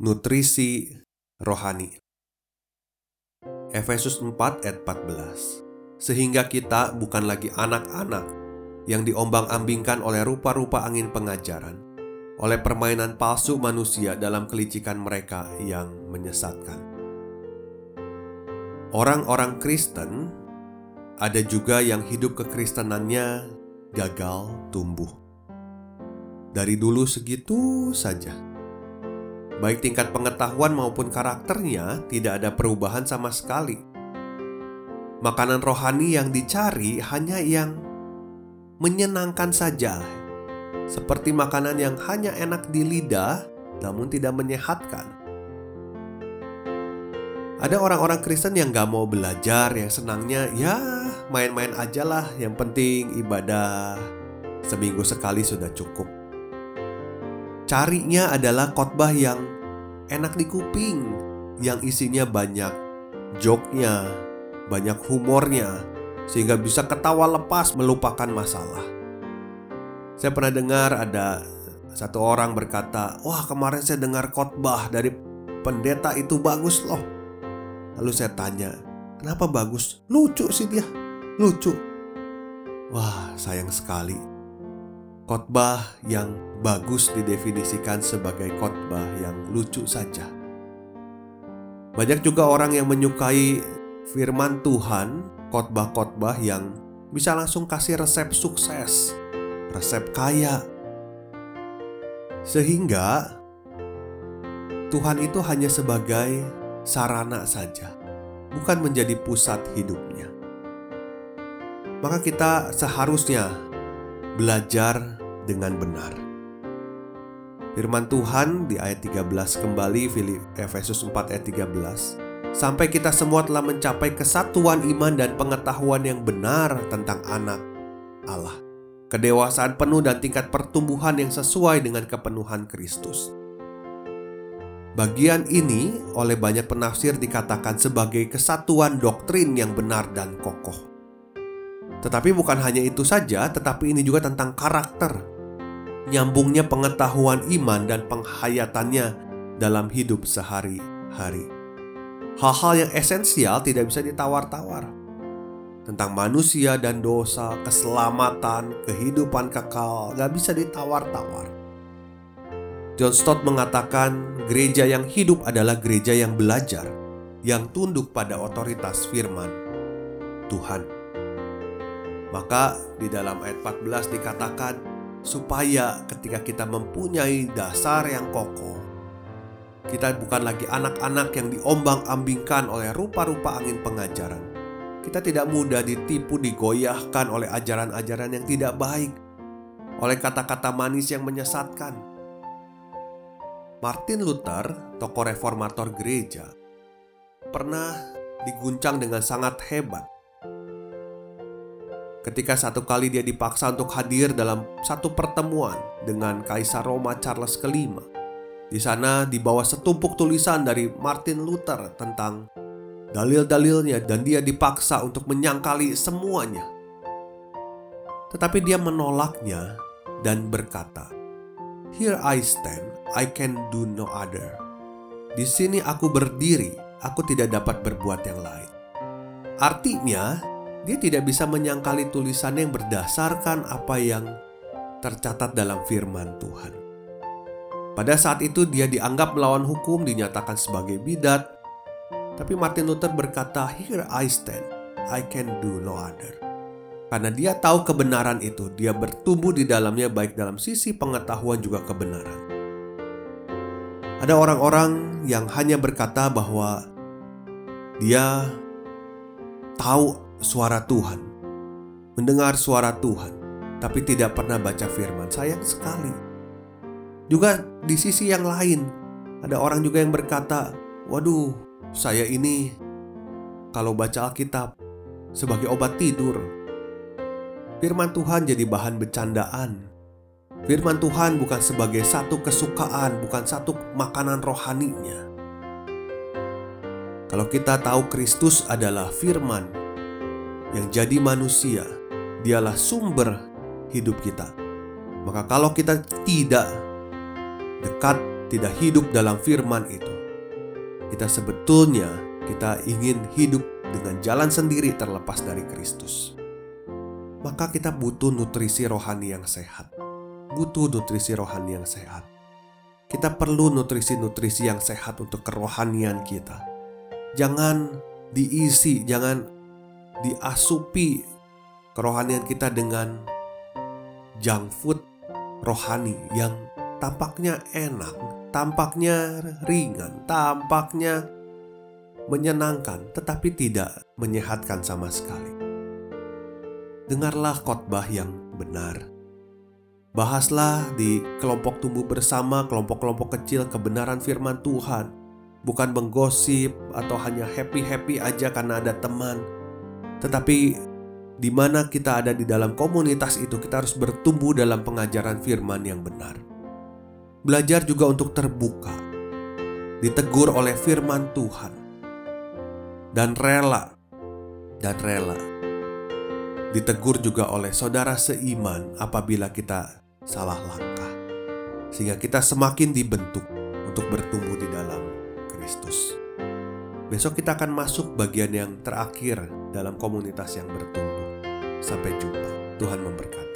Nutrisi rohani. Efesus 4 ayat 14. Sehingga kita bukan lagi anak-anak yang diombang-ambingkan oleh rupa-rupa angin pengajaran, oleh permainan palsu manusia dalam kelicikan mereka yang menyesatkan. Orang-orang Kristen ada juga yang hidup kekristenannya gagal tumbuh. Dari dulu segitu saja baik tingkat pengetahuan maupun karakternya tidak ada perubahan sama sekali. Makanan rohani yang dicari hanya yang menyenangkan saja, seperti makanan yang hanya enak di lidah namun tidak menyehatkan. Ada orang-orang Kristen yang gak mau belajar, yang senangnya ya main-main aja lah, yang penting ibadah seminggu sekali sudah cukup carinya adalah khotbah yang enak di kuping, yang isinya banyak joknya, banyak humornya, sehingga bisa ketawa lepas melupakan masalah. Saya pernah dengar ada satu orang berkata, "Wah, kemarin saya dengar khotbah dari pendeta itu bagus loh." Lalu saya tanya, "Kenapa bagus?" "Lucu sih dia." "Lucu." Wah, sayang sekali Khotbah yang bagus didefinisikan sebagai khotbah yang lucu saja. Banyak juga orang yang menyukai firman Tuhan, khotbah-khotbah yang bisa langsung kasih resep sukses, resep kaya. Sehingga Tuhan itu hanya sebagai sarana saja, bukan menjadi pusat hidupnya. Maka kita seharusnya belajar dengan benar. Firman Tuhan di ayat 13 kembali Efesus 4 ayat 13 Sampai kita semua telah mencapai kesatuan iman dan pengetahuan yang benar tentang anak Allah. Kedewasaan penuh dan tingkat pertumbuhan yang sesuai dengan kepenuhan Kristus. Bagian ini oleh banyak penafsir dikatakan sebagai kesatuan doktrin yang benar dan kokoh. Tetapi bukan hanya itu saja, tetapi ini juga tentang karakter nyambungnya pengetahuan iman dan penghayatannya dalam hidup sehari-hari. Hal-hal yang esensial tidak bisa ditawar-tawar. Tentang manusia dan dosa, keselamatan, kehidupan kekal, gak bisa ditawar-tawar. John Stott mengatakan gereja yang hidup adalah gereja yang belajar, yang tunduk pada otoritas firman Tuhan. Maka di dalam ayat 14 dikatakan, supaya ketika kita mempunyai dasar yang kokoh, kita bukan lagi anak-anak yang diombang-ambingkan oleh rupa-rupa angin pengajaran. Kita tidak mudah ditipu, digoyahkan oleh ajaran-ajaran yang tidak baik, oleh kata-kata manis yang menyesatkan. Martin Luther, tokoh reformator gereja, pernah diguncang dengan sangat hebat ketika satu kali dia dipaksa untuk hadir dalam satu pertemuan dengan Kaisar Roma Charles kelima. Di sana dibawa setumpuk tulisan dari Martin Luther tentang dalil-dalilnya dan dia dipaksa untuk menyangkali semuanya. Tetapi dia menolaknya dan berkata, Here I stand, I can do no other. Di sini aku berdiri, aku tidak dapat berbuat yang lain. Artinya, dia tidak bisa menyangkali tulisan yang berdasarkan apa yang tercatat dalam firman Tuhan. Pada saat itu dia dianggap melawan hukum, dinyatakan sebagai bidat. Tapi Martin Luther berkata, "Here I stand, I can do no other." Karena dia tahu kebenaran itu, dia bertumbuh di dalamnya baik dalam sisi pengetahuan juga kebenaran. Ada orang-orang yang hanya berkata bahwa dia tahu suara Tuhan. mendengar suara Tuhan, tapi tidak pernah baca firman. Sayang sekali. Juga di sisi yang lain, ada orang juga yang berkata, "Waduh, saya ini kalau baca Alkitab sebagai obat tidur." Firman Tuhan jadi bahan bercandaan. Firman Tuhan bukan sebagai satu kesukaan, bukan satu makanan rohaninya. Kalau kita tahu Kristus adalah firman yang jadi manusia, dialah sumber hidup kita. Maka kalau kita tidak dekat, tidak hidup dalam firman itu, kita sebetulnya kita ingin hidup dengan jalan sendiri terlepas dari Kristus. Maka kita butuh nutrisi rohani yang sehat. Butuh nutrisi rohani yang sehat. Kita perlu nutrisi-nutrisi yang sehat untuk kerohanian kita jangan diisi, jangan diasupi kerohanian kita dengan junk food rohani yang tampaknya enak, tampaknya ringan, tampaknya menyenangkan, tetapi tidak menyehatkan sama sekali. Dengarlah khotbah yang benar. Bahaslah di kelompok tumbuh bersama, kelompok-kelompok kecil kebenaran firman Tuhan bukan menggosip atau hanya happy-happy aja karena ada teman. Tetapi di mana kita ada di dalam komunitas itu, kita harus bertumbuh dalam pengajaran firman yang benar. Belajar juga untuk terbuka, ditegur oleh firman Tuhan, dan rela, dan rela. Ditegur juga oleh saudara seiman apabila kita salah langkah, sehingga kita semakin dibentuk untuk bertumbuh di dalam Kristus. Besok kita akan masuk bagian yang terakhir dalam komunitas yang bertumbuh. Sampai jumpa. Tuhan memberkati.